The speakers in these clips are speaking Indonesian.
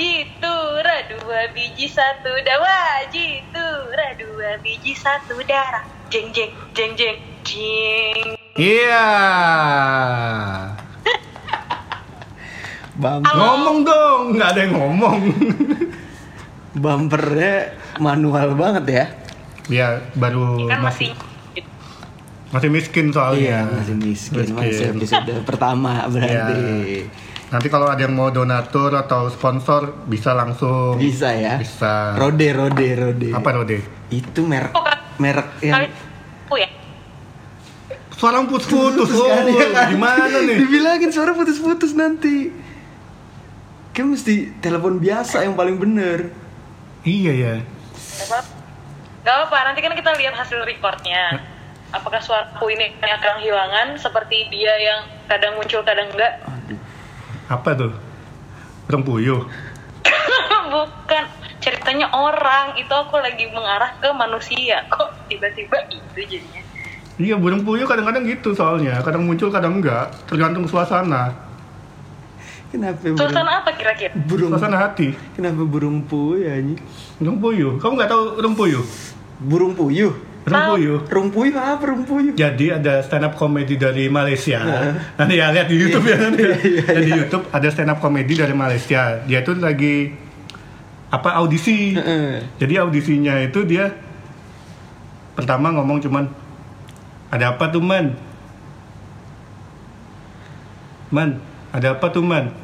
Wajitura dua biji satu darah. Wajitura dua biji satu darah. Jeng jeng jeng jeng jeng. Iya. Bam Ngomong dong, nggak ada yang ngomong. bumpernya manual banget ya. ya baru Kan masih masih masih miskin soalnya. Iya, masih miskin. Miskin. Masih episode pertama berarti. Nanti kalau ada yang mau donatur atau sponsor bisa langsung. Bisa ya. Bisa. Rode, rode, rode. Apa Rode? Itu merek Oh, merek yang Kali- Oh ya. Suara putus-putus. Putus Oh, kan, ya kan? gimana nih? Dibilangin suara putus-putus nanti. Kan mesti telepon biasa yang paling bener. Iya ya. Gak apa- Gak apa, nanti kan kita lihat hasil recordnya. Apakah suaraku ini akan hilangan seperti dia yang kadang muncul kadang enggak? Apa tuh? Orang puyuh. Bukan ceritanya orang itu aku lagi mengarah ke manusia kok tiba-tiba itu jadinya Iya, burung puyuh kadang-kadang gitu soalnya. Kadang muncul, kadang enggak. Tergantung suasana. Kenapa burung, suasana apa kira-kira burung Suasana hati. Kenapa burung puyuh anjing? Burung puyuh. Kamu nggak tahu burung puyuh? Burung puyuh. Burung puyuh apa burung puyuh? Jadi ada stand up comedy dari Malaysia. Nanti ya lihat di YouTube ya nanti. ya. Iya, Ada di iya. YouTube ada stand up comedy dari Malaysia. Dia tuh lagi apa audisi. Jadi audisinya itu dia pertama ngomong cuman ada apa tuh man? Man, ada apa tuh man?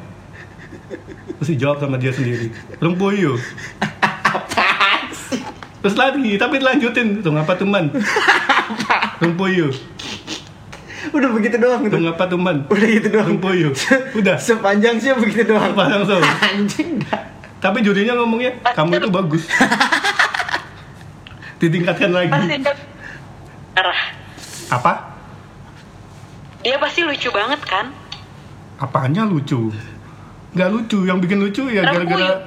Terus dijawab sama dia sendiri. Burung puyuh. Terus lagi, tapi lanjutin. Tuh apa tuh man? Burung puyuh. Udah begitu doang Tuh itu. apa tuh man? Udah gitu doang. Burung puyuh. Udah. Sepanjang sih begitu doang. Apa langsung? Anjing dah. Tapi jurinya ngomongnya, kamu itu bagus. Ditingkatkan lagi. arah Apa? dia pasti lucu banget kan Apanya lucu? Nggak lucu. Yang bikin lucu ya gara-gara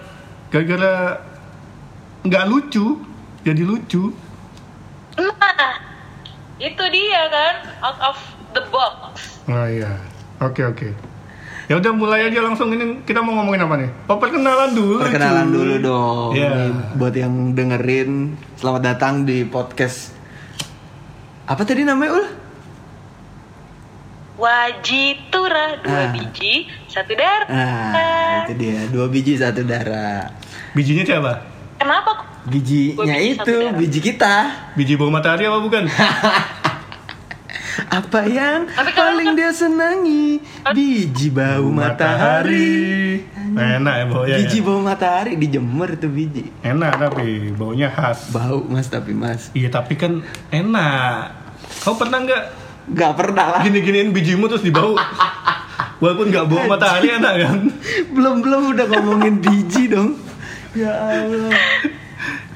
gara-gara nggak lucu jadi lucu. nah itu dia kan out of the box Nah iya. Oke oke. Ya udah mulai aja langsung ini kita mau ngomongin apa nih? Oh, perkenalan dulu. Perkenalan cuy. dulu dong. Iya. Nih, buat yang dengerin, selamat datang di podcast. Apa tadi namanya ul? wajitura dua Ah. biji satu darah Nah, itu dia. Dua biji satu darah. Bijinya siapa? kenapa kok Bijinya biji, itu biji kita. Biji bawang matahari apa bukan? Apa yang Tapi kalau paling dia senangi? Biji bau matahari. Enak ya baunya. Biji ya? bau matahari dijemur tuh biji. Enak tapi baunya khas. Bau mas tapi mas. Iya tapi kan enak. Kau pernah nggak Gak pernah lah. gini-giniin bijimu terus dibau? Walaupun nggak bau matahari enak kan? belum belum udah ngomongin biji dong. Ya Allah.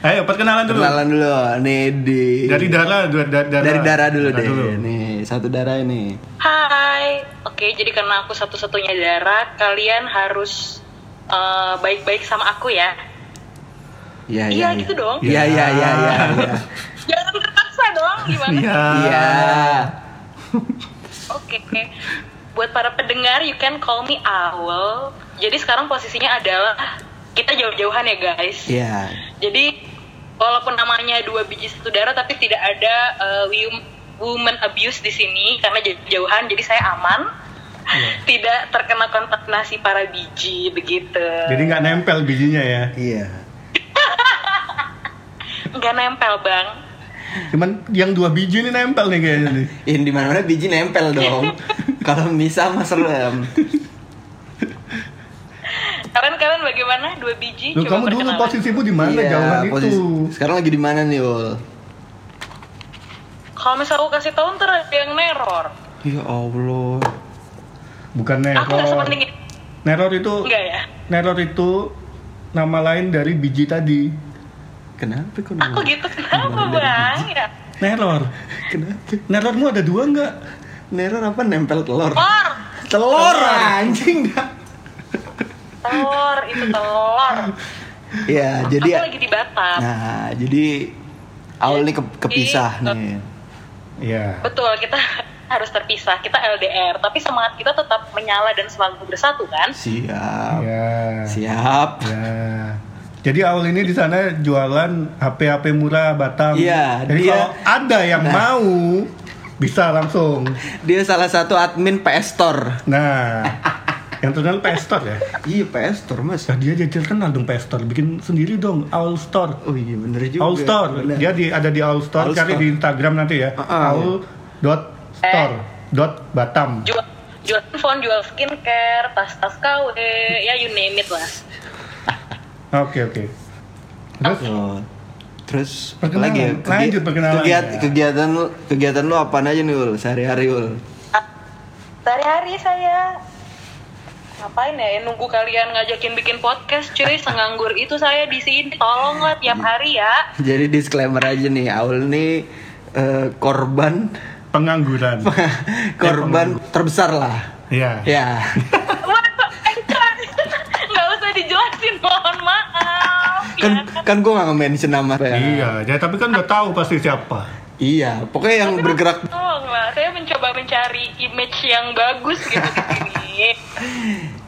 Ayo perkenalan dulu. Kenalan dulu, nih di Dari darah, dari darah. dari darah dulu Darah deh. Nih satu darah ini. Hai oke jadi karena aku satu-satunya darah kalian harus eh, baik-baik sama aku ya Iya Iya, gitu dong. Iya iya iya iya. iya. jangan terpaksa dong gimana Iya. Iya. Oke, buat para pendengar, you can call me Owl. Jadi sekarang posisinya adalah kita jauh-jauhan ya guys. Iya. Jadi walaupun namanya dua biji satu darah, tapi tidak ada uh, wom- woman abuse di sini karena jauh-jauhan. Jadi saya aman, Iya. tidak terkena kontaminasi para biji begitu. Jadi nggak nempel bijinya ya. Iya. nggak nempel bang. Cuman yang dua biji ini nempel nih kayaknya nih. Ini di mana-mana biji nempel dong. Kalau misah mah serem. Kalian kalian bagaimana dua biji? Loh, kamu dulu posisimu di mana Iya, jauhan posisi- itu? Sekarang lagi di mana nih, Ul? Kalau misal aku kasih tahu ntar ada yang neror. Ya Allah. Bukan Aku neror. sepenting itu. Neror itu Enggak ya? neror itu nama lain dari biji tadi. Kenapa kok Aku gitu kenapa bang? Ya. Neror. Kenapa? Nerormu ada dua nggak? Neror apa nempel telur? Telur, Telur anjing dah. Telur itu telur. Ya, jadi Aku lagi di Batam. Nah, jadi Aul nih ke- kepisah Jadi, nih. Iya. Betul kita harus terpisah kita LDR tapi semangat kita tetap menyala dan selalu bersatu kan Siap. Ya. Siap. Ya. Jadi awal ini di sana jualan HP-HP murah Batam. Iya, Jadi dia- kalau ada yang Nah. mau bisa langsung. Dia salah satu admin PS Store. Nah, yang terkenal PS Store ya. Iya PS Store mas. Nah, dia jadi terkenal dong PS Store. Bikin sendiri dong All Store. Oh iya bener juga. All Store. Bener. Dia di, ada di All Store. All Cari Store. di Instagram nanti ya. Ah, ah, All dot store dot Batam. jual jual handphone jual skincare tas tas KW ya you name it lah Oke oke. Terus Oh. Terus Perkenalan. lagi ya? Lanjut perkenalan. Kegiat, kegiatan lu kegiatan lu apa aja nih ul sehari-hari ul? sehari-hari saya ngapain ya, ya nunggu kalian ngajakin bikin podcast cuy senganggur itu saya di sini tolonglah tiap hari ya Jadi disclaimer aja nih, Aul nih eh, korban pengangguran. korban terbesar lah. Iya. Ya. Enggak nggak usah dijelasin mohon maaf kan ya. kan gue gak nge-mention nama ya. Iya, ya, tapi kan udah tahu pasti siapa. Iya, pokoknya yang bergerak Tolonglah, saya mencoba mencari image yang bagus gitu di sini.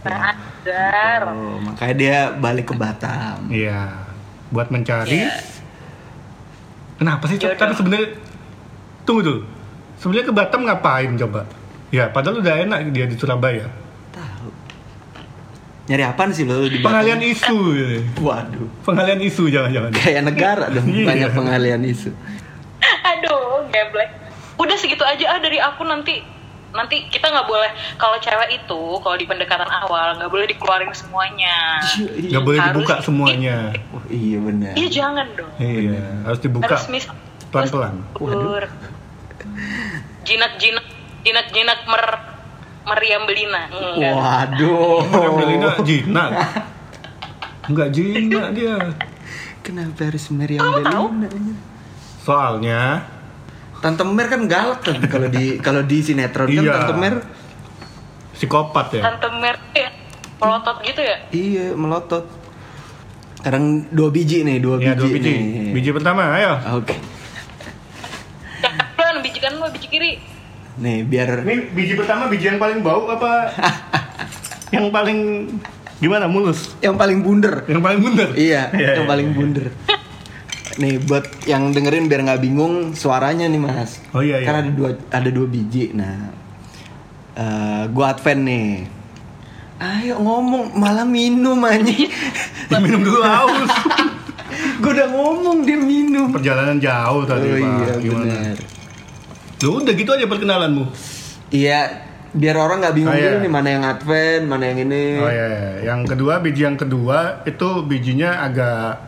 Azhar. Oh, makanya dia balik ke Batam. Iya. Buat mencari. Iya. Kenapa sih? Jodoh. Tapi sebenarnya tunggu dulu. Sebenarnya ke Batam ngapain coba? Ya, padahal udah enak dia di Surabaya. Tahu. Nyari apaan sih lo di Batam? Pengalian isu. ya. Waduh. Pengalian isu jangan-jangan. Kayak negara dong, Iya. banyak pengalian isu. Aduh, geblek. Udah segitu aja ah dari aku nanti nanti kita nggak boleh kalau cewek itu kalau di pendekatan awal nggak boleh dikeluarin semuanya. Nggak boleh Harus- dibuka semuanya. Oh, iya benar. Iya jangan dong. Iya, harus dibuka Harus mis pelan-pelan. Waduh. Jinak jinak jinak jinak mer meriam belina. Enggak. Waduh. Orang Belina jinak. Enggak jinak dia. Kenapa harus Meriam? Belina? Soalnya Tante Mer kan galak tuh kalau di kalau di sinetron kan Iya. Tante Mer psikopat ya. Tante Mer ya pelotot gitu ya. iya melotot. Sekarang dua biji nih, dua Ya, biji, dua biji. nih. Biji pertama, ayo. Oke. Kan biji kanan lo biji kiri. Nih, biar Ini biji pertama biji yang paling bau apa? yang paling gimana mulus? yang paling bunder. Yang paling bundar? Iya, Iya, yang iya, paling iya. bunder. Nih buat yang dengerin biar nggak bingung suaranya nih mas. Oh, iya, iya. Kan ada dua ada dua biji. Nah, eh gua advent nih. Ayo ngomong malah minum anjing. Ya, minum dulu haus. gua udah ngomong dia minum. Perjalanan jauh tadi, oh Pak. iya Gimana? benar. Lu udah gitu aja perkenalanmu. Iya, biar orang nggak bingung Oh, iya. dulu nih mana yang advent, mana yang ini. Oh iya, iya. yang kedua biji yang kedua itu bijinya agak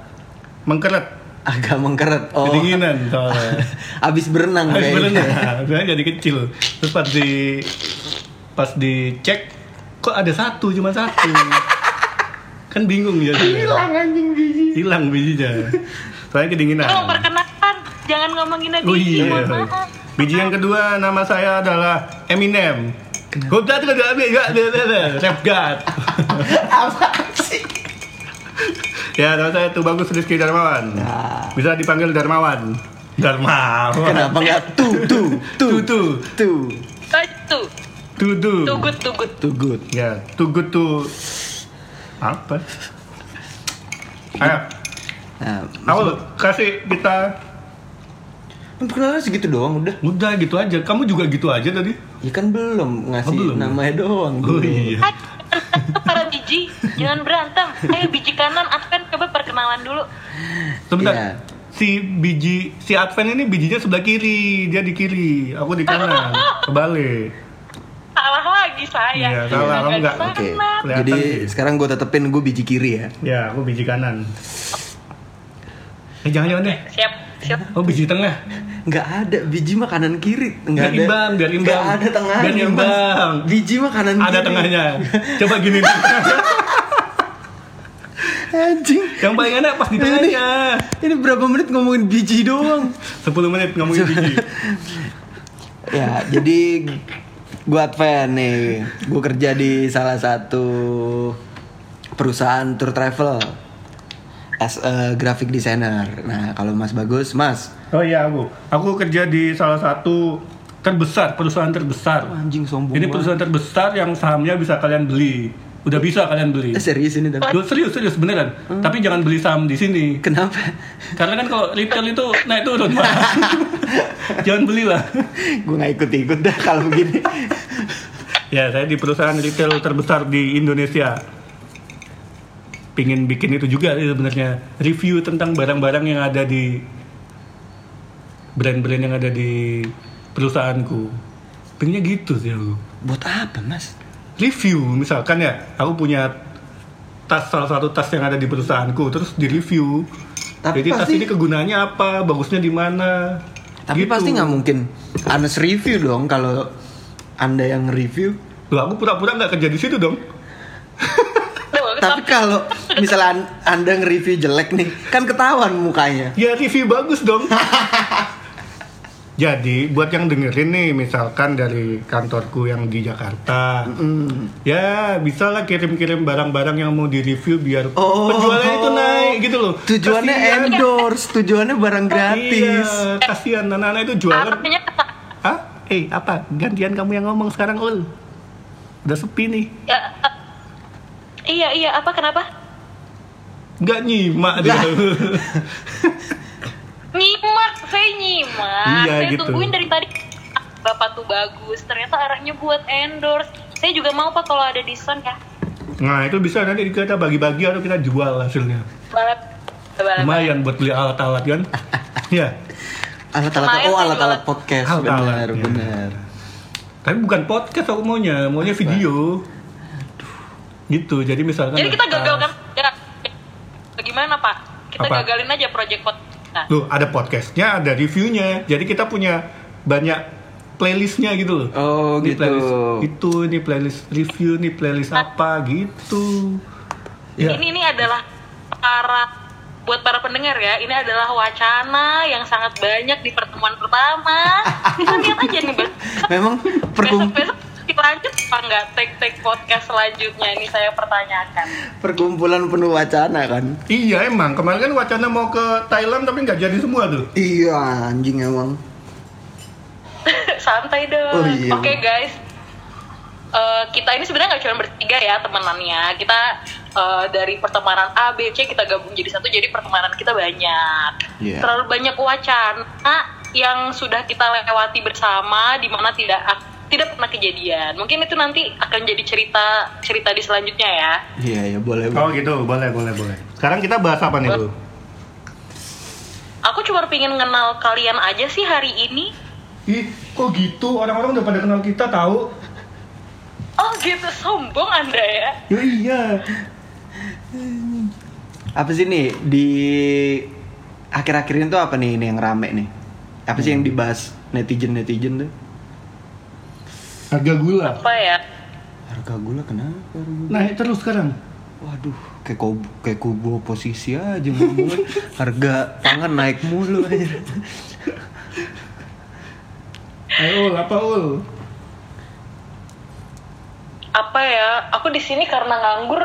mengkeret, Agak mengkeret. Oh. kedinginan soalnya. Abis berenang Habis kayaknya. berenang, berenang jadi kecil. Terus pas di pas dicek kok ada satu cuma satu. kan bingung ya. Hilang anjing biji. Hilang bijinya. Soalnya kedinginan. Tolong perkenalkan, jangan ngomongin lagi. Oh iya. Mohon maaf. Biji yang kedua nama saya adalah Eminem. Gue tadi udah ambil juga, rap god. Apa sih? Ya, nama saya tuh bagus Rizky Darmawan. Nah. Bisa dipanggil Darmawan. Darmawan. Kenapa nggak tuh tuh tuh Tuh, tuh. Ah, Tuh, Tuh, tuh. tuh good, tuh good. tuh good. Ya, good to apa? Ayo, Nah, awal kasih kita perkenalan segitu doang udah. udah gitu aja. Kamu juga gitu aja tadi. Ya kan belum ngasih Oh, belum. namanya doang. Oh iya. Biji, jangan berantem. Ayo biji kanan, Advent coba perkenalan dulu. Sebentar. Iya. Si biji si Advent ini bijinya sebelah kiri, dia di kiri, aku di kanan. Kebalik. Salah lagi saya. Iya, salah, kamu nggak- Sana. Oke. Jadi sih. sekarang gue tetepin gue biji kiri ya. Ya, aku biji kanan. Eh jangan jangan deh. Siap, siap. Oh biji tengah. Nggak ada biji mah kanan kiri. Biar Nggak ada. imbang, biar imbang. Nggak ada tengahnya. Biar Mas. imbang. Biji mah kanan kiri. Ada tengahnya. Coba gini. Anjing. Yang paling enak pas di tengahnya. Ini berapa menit ngomongin biji doang? 10 menit ngomongin biji. ya, jadi gue Advent nih. Gue kerja di salah satu perusahaan tour travel as a graphic designer. Nah, kalau Mas bagus, Mas. Oh iya aku. Aku kerja di salah satu terbesar, perusahaan terbesar. Anjing sombong. Ini banget. perusahaan terbesar yang sahamnya bisa kalian beli. Udah bisa kalian beli. Eh, serius ini tapi. Duh, serius serius beneran. Tapi jangan beli saham di sini. Kenapa? Karena kan kalau retail itu naik turun Pak. jangan belilah. gue nggak ikut-ikut dah kalau begini. Ya, saya di perusahaan retail terbesar di Indonesia. Pingin bikin itu juga sebenarnya review tentang barang-barang yang ada di brand-brand yang ada di perusahaanku. Pengennya gitu sih aku. Buat apa mas? Review misalkan ya, aku punya tas salah satu tas yang ada di perusahaanku terus di review. Tapi Jadi tas pasti- ini kegunaannya apa, bagusnya di mana. Tapi Gitu. pasti nggak mungkin Anes review dong kalau anda yang review. Loh, aku pura-pura nggak kerja di situ dong. Tapi kalau misalnya an- anda nge-review jelek nih, kan ketahuan mukanya. Ya review bagus dong. Jadi buat yang dengerin nih misalkan dari kantorku yang di Jakarta Hmm. Ya bisa lah kirim-kirim barang-barang yang mau di-review biar Oh. penjualannya itu naik gitu loh Tujuannya Kasian. endorse, tujuannya barang gratis. Iya, kasihan anak-anak itu jualan Hah? Eh apa? Gantian kamu yang ngomong sekarang Ul Udah sepi nih ya, eh, iya iya. Apa kenapa? Nggak nyimak dia. Nyimak saya nyimak. Iya, saya gitu. tungguin dari tadi. Bapak tuh bagus. Ternyata arahnya buat endorse. Saya juga mau pak kalau ada diskon ya. Nah itu bisa nanti kita bagi-bagi atau kita jual hasilnya. Balap balap Lumayan buat beli alat-alat kan? Ya Alat-alat oh alat-alat podcast. Alat-alat, benar ya. benar. Tapi bukan podcast aku maunya, maunya video. Gitu, jadi misalkan jadi kita gagalkan ya bagaimana pak kita Apa? gagalin aja project pot nah, Loh, ada podcastnya, ada reviewnya. Jadi kita punya banyak playlistnya gitu loh. Oh, Ini gitu. playlist itu, ini playlist review, ini playlist apa gitu. Ya. ini ini adalah para buat para pendengar ya ini adalah wacana yang sangat banyak di pertemuan pertama bisa lihat aja nih besok Memang pergum besok dilanjut apa nggak take take podcast selanjutnya ini saya pertanyakan perkumpulan penuh wacana kan? Iya emang, kemarin kan wacana mau ke Thailand tapi nggak jadi semua tuh. Iya anjing emang. santai dong Oh, iya. oke guys Eh, kita ini sebenarnya nggak cuma bertiga ya temenannya kita eh, dari pertemanan A B C kita gabung jadi satu jadi pertemanan kita banyak Iya. terlalu banyak wacana yang sudah kita lewati bersama di mana tidak tidak pernah kejadian mungkin itu nanti akan jadi cerita cerita di selanjutnya ya Iya ya boleh. Oh boleh. gitu, boleh, boleh, boleh. Sekarang kita bahas apa nih tuh? aku cuma pengen kenal kalian aja sih hari ini Ih, kok gitu? Orang-orang udah pada kenal kita tahu. oh gitu sombong anda ya Ya iya. Apa sih nih di akhir-akhir ini tuh apa nih ini yang rame nih? Apa sih yang dibahas netizen netizen tuh? Harga gula. apa ya Harga gula kenapa? gula? Naik terus sekarang. Waduh, kayak kubu, kayak kubu oposisi aja ngomongnya. Harga pangan naik mulu aja. Ayo, Ul, apa ul? apa ya aku di sini karena nganggur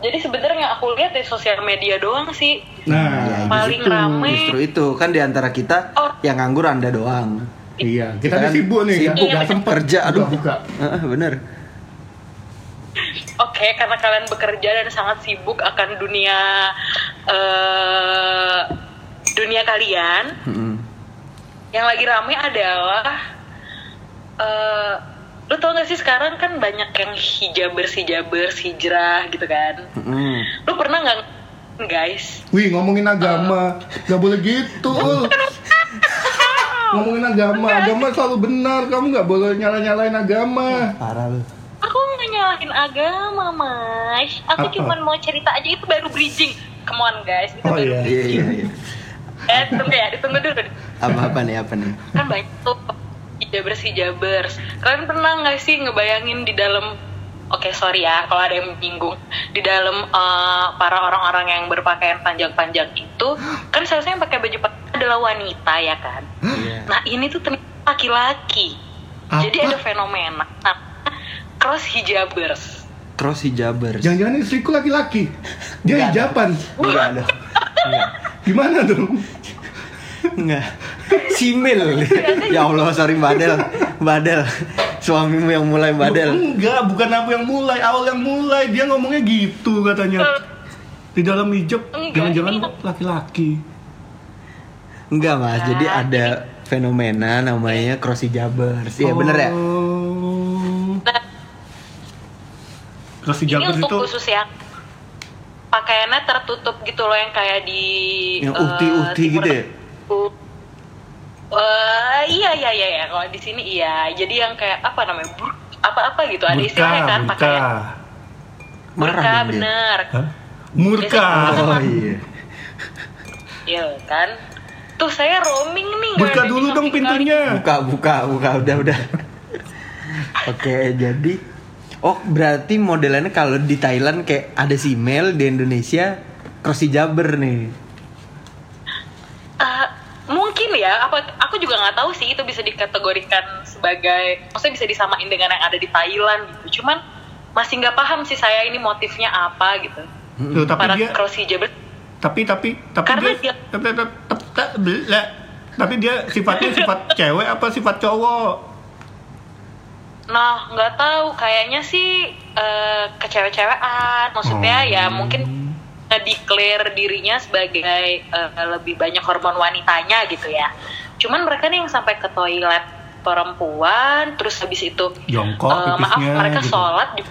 jadi sebenarnya yang aku lihat di sosial media doang sih Nah, Ya, paling justru, rame. Justru itu kan di antara kita Oh. yang nganggur anda doang. Iya. Kita, Kita kan kan sibuk nih, sibuk, nggak Iya, sempet kerja, aduh. buka. Heeh, bener. oke karena kalian bekerja dan sangat sibuk akan dunia eh dunia kalian Mm-mm. yang lagi rame adalah eh lu tau gak sih sekarang kan banyak yang hijabers hijabers hijrah gitu kan Mm-mm. lu pernah nggak guys Wih, ngomongin agama, nggak boleh gitu. Ul. Ngomongin agama, agama selalu benar. Kamu nggak boleh nyala-nyalain agama. Parah lu. aku nggak nyalahin agama mas aku Apa? cuma mau cerita aja itu baru bridging come on guys itu Oh, baru iya. Iya iya iya. eh tunggu ya ditunggu dulu Apa apa nih apa nih? kan banyak tuh hijabers hijabers kalian pernah nggak sih ngebayangin di dalam oke sorry ya kalau ada yang menyinggung di dalam eh, para orang-orang yang berpakaian panjang-panjang itu kan seharusnya yang pakai baju panjang adalah wanita ya kan Iya. nah ini tuh ternyata laki-laki jadi ada fenomena namanya cross hijabers Cross hijabers. Jangan-jangan istriku laki-laki. Dia hijaban. Enggak ada. Enggak. Gimana dong? Enggak. Simil. ya Allah, sorry Badel. Badel. Suamimu yang mulai Badel. Enggak, bukan aku yang mulai, awal yang mulai. Dia ngomongnya gitu katanya. Di dalam hijab, jangan-jangan laki-laki. Enggak, Mas. Jadi Nah, ada fenomena namanya crossy jabbers. Iya, bener ya? Oh. Nah, Terus si ini Jabers untuk itu khusus yang pakaiannya tertutup gitu loh yang kayak di Yang eh, uhti-uhti Timur gitu ya? Tengah. Eh, iya iya iya ya kalau di sini iya jadi yang kayak apa namanya bur apa apa gitu ada istilahnya kan murka. pakaian Marah murka dong dia. bener Hah? Murka. Oh iya. Iya kan tuh saya roaming nih Buka dulu dong kali. pintunya. Buka, buka, buka. Udah, udah. Oke, jadi Oh, berarti modelannya kalau di Thailand kayak ada si Mel di Indonesia crossy jabber nih. Eh, mungkin ya apa aku juga nggak tahu sih itu bisa dikategorikan sebagai maksudnya bisa disamain dengan yang ada di Thailand gitu cuman masih nggak paham sih saya ini motifnya apa gitu Tuh, tapi para dia crossy jabber tapi tapi tapi Karena dia, dia- tapi, tapi, tapi, tapi- tapi dia sifatnya sifat cewek apa sifat cowok? Nah, nggak tahu. Kayaknya sih eh, kecewe-cewean. Maksudnya Oh. ya mungkin declare dirinya sebagai eh, lebih banyak hormon wanitanya gitu ya. Cuman mereka nih yang sampai ke toilet perempuan, terus habis itu Jongkok eh, maaf pipisnya mereka gitu. sholat di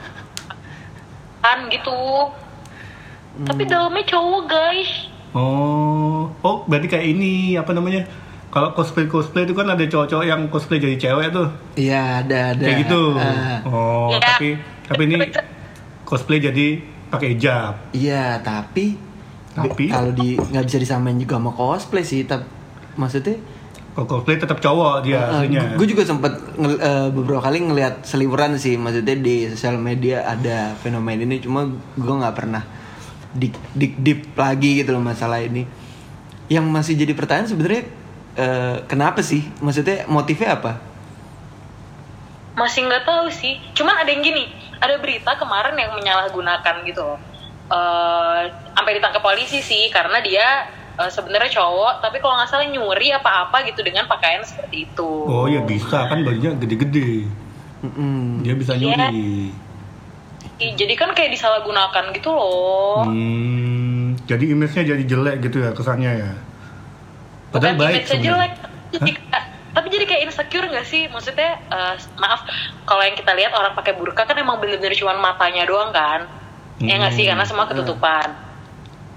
kan gitu. Tapi dalamnya cowok guys. Oh, oh berarti kayak ini apa namanya? Kalau cosplay cosplay itu kan ada cowok-cowok yang cosplay jadi cewek tuh, Iya, ada, ada. kayak gitu. Ah, Oh, Iya. tapi tapi ini cosplay jadi pakai hijab. iya, tapi Tapi? kalau di nggak bisa disamain juga sama cosplay sih, tapi maksudnya Kalau cosplay tetap cowok dia aslinya. gue juga sempet ngel- eh, beberapa kali ngelihat seliweran sih, maksudnya di sosial media ada fenomena ini, cuma gue nggak pernah dik dik deep lagi gitu loh masalah ini. Yang masih jadi pertanyaan sebenarnya eh, kenapa sih? Maksudnya motifnya apa? masih nggak tahu sih cuman ada yang gini ada berita kemarin yang menyalahgunakan gitu loh Eh, sampai ditangkap polisi sih karena dia eh, sebenarnya cowok tapi kalau nggak salah nyuri apa-apa gitu dengan pakaian seperti itu Oh ya bisa kan bajunya gede-gede. Mm-mm. Dia bisa Iya. nyuri. Ih, jadi kan kayak disalahgunakan gitu loh Hmm, jadi image-nya jadi jelek gitu ya kesannya ya. Padahal Bukan baik image-nya jelek jadi tapi jadi kayak insecure nggak sih maksudnya eh, maaf kalau yang kita lihat orang pakai burka kan emang bener-bener cuma matanya doang kan ya nggak sih Hmm. karena semua ketutupan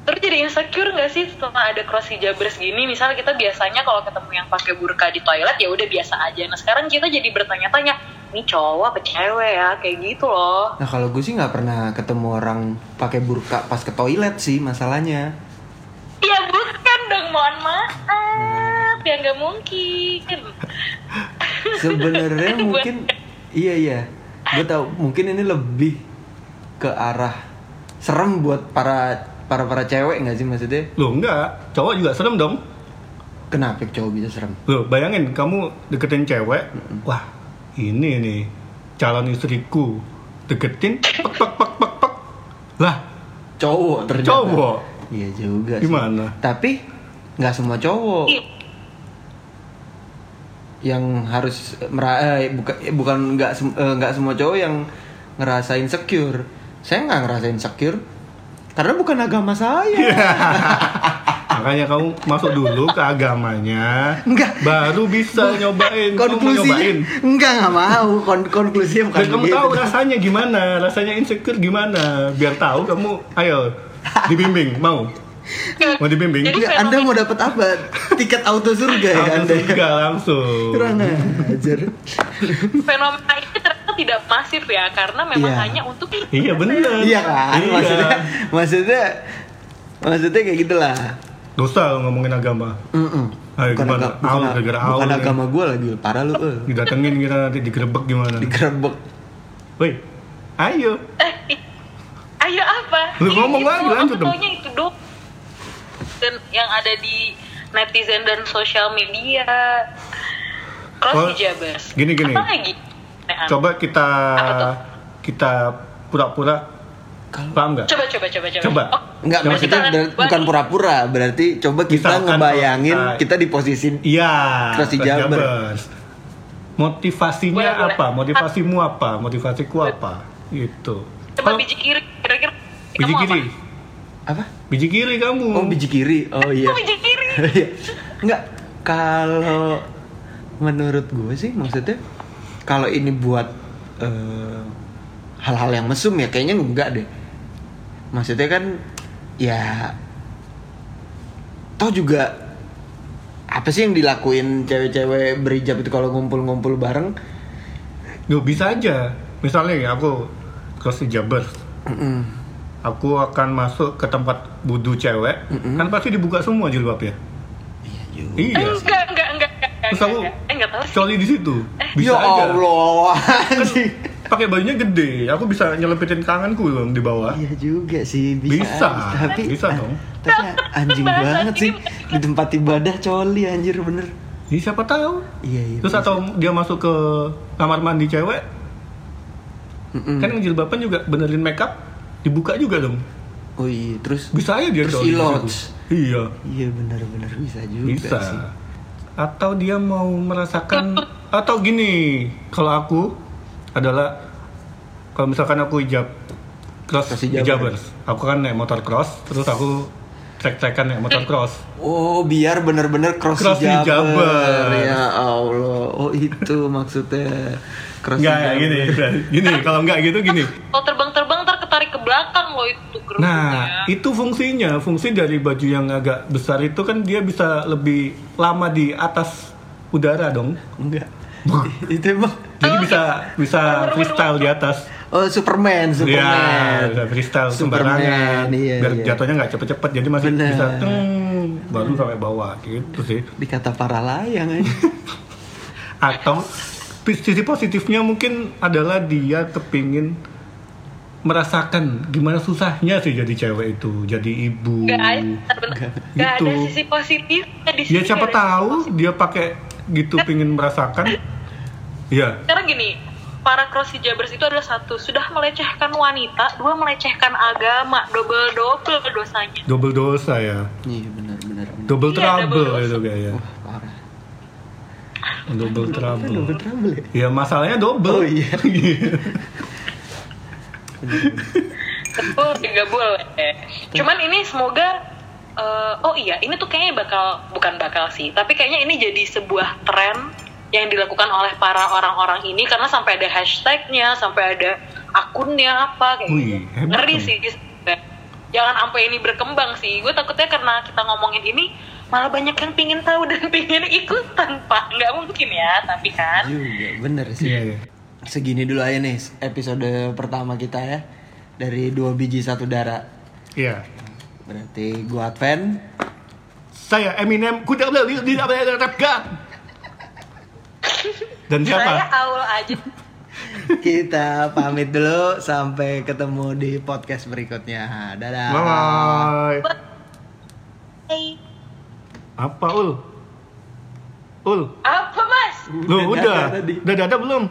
terus jadi insecure nggak sih setelah ada cross hijabers gini? Misalnya kita biasanya kalau ketemu yang pakai burka di toilet ya udah biasa aja. Nah sekarang kita jadi bertanya-tanya ini cowok apa cewek ya? Kayak gitu loh. Nah kalau gue sih nggak pernah ketemu orang pakai burka pas ke toilet sih masalahnya. ya bukan dong. Mohon maaf. Ya nggak mungkin. Sebenarnya mungkin iya iya. Gue tahu mungkin ini lebih ke arah serem buat para para para cewek nggak sih maksudnya? Loh enggak, cowok juga serem dong. Kenapa cowok bisa serem? Loh, bayangin kamu deketin cewek, wah ini nih calon istriku deketin, pek pek pek pek pek, lah Cowok ternyata. cowok. Iya juga. sih. Gimana? Tapi nggak semua cowok Ih, yang harus mera eh, bukan eh, bukan nggak sem- eh, nggak semua cowok yang ngerasain secure. Saya nggak ngerasain secure karena bukan agama saya. Makanya kamu masuk dulu ke agamanya, Enggak. baru bisa nyobain. Nyobain. enggak nggak mau Kon konklusinya bukan Dan kamu begitu. tahu rasanya gimana, rasanya insecure gimana. Biar tahu kamu, ayo dibimbing, mau? Mau dibimbing? Jadi Enggak, anda mau dapat apa tiket auto surga ya Langsung anda surga langsung. kurang ajar fenomena ini tidak masif ya karena memang Iya. hanya untuk Iya bener. iya kan Iya. maksudnya maksudnya maksudnya kayak gitulah Dosa lo ngomongin agama. Mm-mm. Ayo, bukan, gimana? aga- bukan, Aul, a- gara-gara bukan agama gue lagi parah lu eh. Didatengin kita nanti digerebek gimana? digerebek Woi, ayo. eh, ayo apa Lu ngomong itu, lagi, lanjut dong. itu dong dan yang ada di netizen dan sosial media cross Oh, hijabers gini, gini. apa lagi Coba kita Apa tuh? kita pura-pura Kalau Paham nggak? Coba coba coba coba. Coba. Oh, Enggak, maksudnya ber- bukan pura-pura, berarti coba kita Misalkan ngebayangin kalau kita- kita di posisi Iya. Cross di Cross Jabar. Jabers. Motivasinya Boleh, boleh. apa? Motivasimu apa? Motivasiku apa? Gitu. Coba biji kiri kira-kira. biji kiri. Apa? apa? Biji kiri kamu. Oh, biji kiri. Oh iya. Oh, biji kiri. Iya. Enggak, kalau menurut gue sih maksudnya kalau ini buat eh, hal-hal yang mesum ya kayaknya enggak deh. Maksudnya kan ya toh juga apa sih yang dilakuin cewek-cewek berijab itu kalau ngumpul-ngumpul bareng? Duh, bisa aja. Misalnya ya aku cross di Jabers. Mm-mm. Aku akan masuk ke tempat budu cewek, Mm-mm. kan pasti dibuka semua jilbabnya. Iya juga. Iya. Enggak, Terus aku enggak. Eh, enggak tahu sih. coli di situ. Bisa ya aja. Allah, Kan anjing. pakai bajunya gede, aku bisa nyelepitin tanganku dong di bawah. Iya juga sih bisa. Bisa. Tapi Bisa dong. Tapi anjing banget sih di tempat ibadah coli anjir bener. Ini siapa tahu? Iya iya. Terus bisa. atau dia masuk ke kamar mandi cewek, Mm-mm. kan jilbaban juga benerin makeup, dibuka juga dong. Oh iya terus Bisa aja dia Terus ilot. Iya, Iya bener-bener bisa juga bisa. sih. Atau dia mau merasakan atau gini, kalau aku adalah kalau misalkan aku hijab cross Cross hijaber. hijabers, aku kan naik motor cross, terus aku trek-trekan naik motor cross. Oh biar bener-bener cross, Cross hijaber. hijaber. Ya Allah. Oh itu maksudnya cross hijaber. gini, gini, kalau enggak gitu gini. Terbang-terbang ntar ketarik ke belakang loh itu kerudungnya. Nah, itu fungsinya. Fungsi dari baju yang agak besar itu kan dia bisa lebih lama di atas udara dong. Enggak. itu emang. Jadi bisa bisa freestyle di atas. Oh Superman, Iya, Superman. bisa freestyle Superman, sembarangan. iya, biar iya. jatuhnya nggak cepet-cepet. Jadi masih Bener. bisa teng, baru sampai bawah gitu sih. Dikata para layang aja. Atau sisi positifnya mungkin adalah dia kepingin merasakan gimana susahnya sih jadi cewek itu, jadi ibu. Nggak ada, bentar, nggak ada Gitu. sisi positifnya di Ya siapa tahu positif. dia pakai gitu pingin merasakan. Ya, Sekarang gini, para cross hijabers itu adalah satu, sudah melecehkan wanita, dua melecehkan agama, double double dosanya. double dosa ya. Iya benar benar. benar. Double Iya, trouble double itu kayaknya. Wah parah. Double trouble. Double trouble ya. Ya masalahnya double. Oh, iya. Betul, nggak boleh. Cuman ini semoga eh, oh iya, ini tuh kayaknya bakal bukan bakal sih, tapi kayaknya ini jadi sebuah tren yang dilakukan oleh para orang-orang ini karena sampai ada hashtagnya, sampai ada akunnya apa kayak Wih, gitu. Ngeri sih. Jangan sampai ini berkembang sih. Gue takutnya karena kita ngomongin ini malah banyak yang pingin tahu dan pingin ikutan pak. Nggak mungkin ya, tapi kan. Juga bener sih. Iya, iya. Segini dulu aja nih episode pertama kita ya dari dua biji satu darah. Iya. Berarti gua Advent. Saya Eminem, kuda beli di Dan Saya siapa? awal aja. Kita pamit dulu sampai ketemu di podcast berikutnya. Dadah. Bye bye. Hey. Apa ul? Ul, Apa mas? lo Udah udah, dada belum?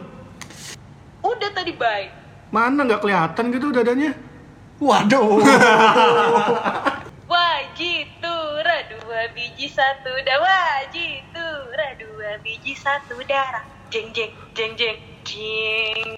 Udah tadi bye. Mana nggak kelihatan gitu dadanya? Waduh. Wajitura dua biji satu dah wajitura dua biji satu darah jeng jeng jeng jeng jeng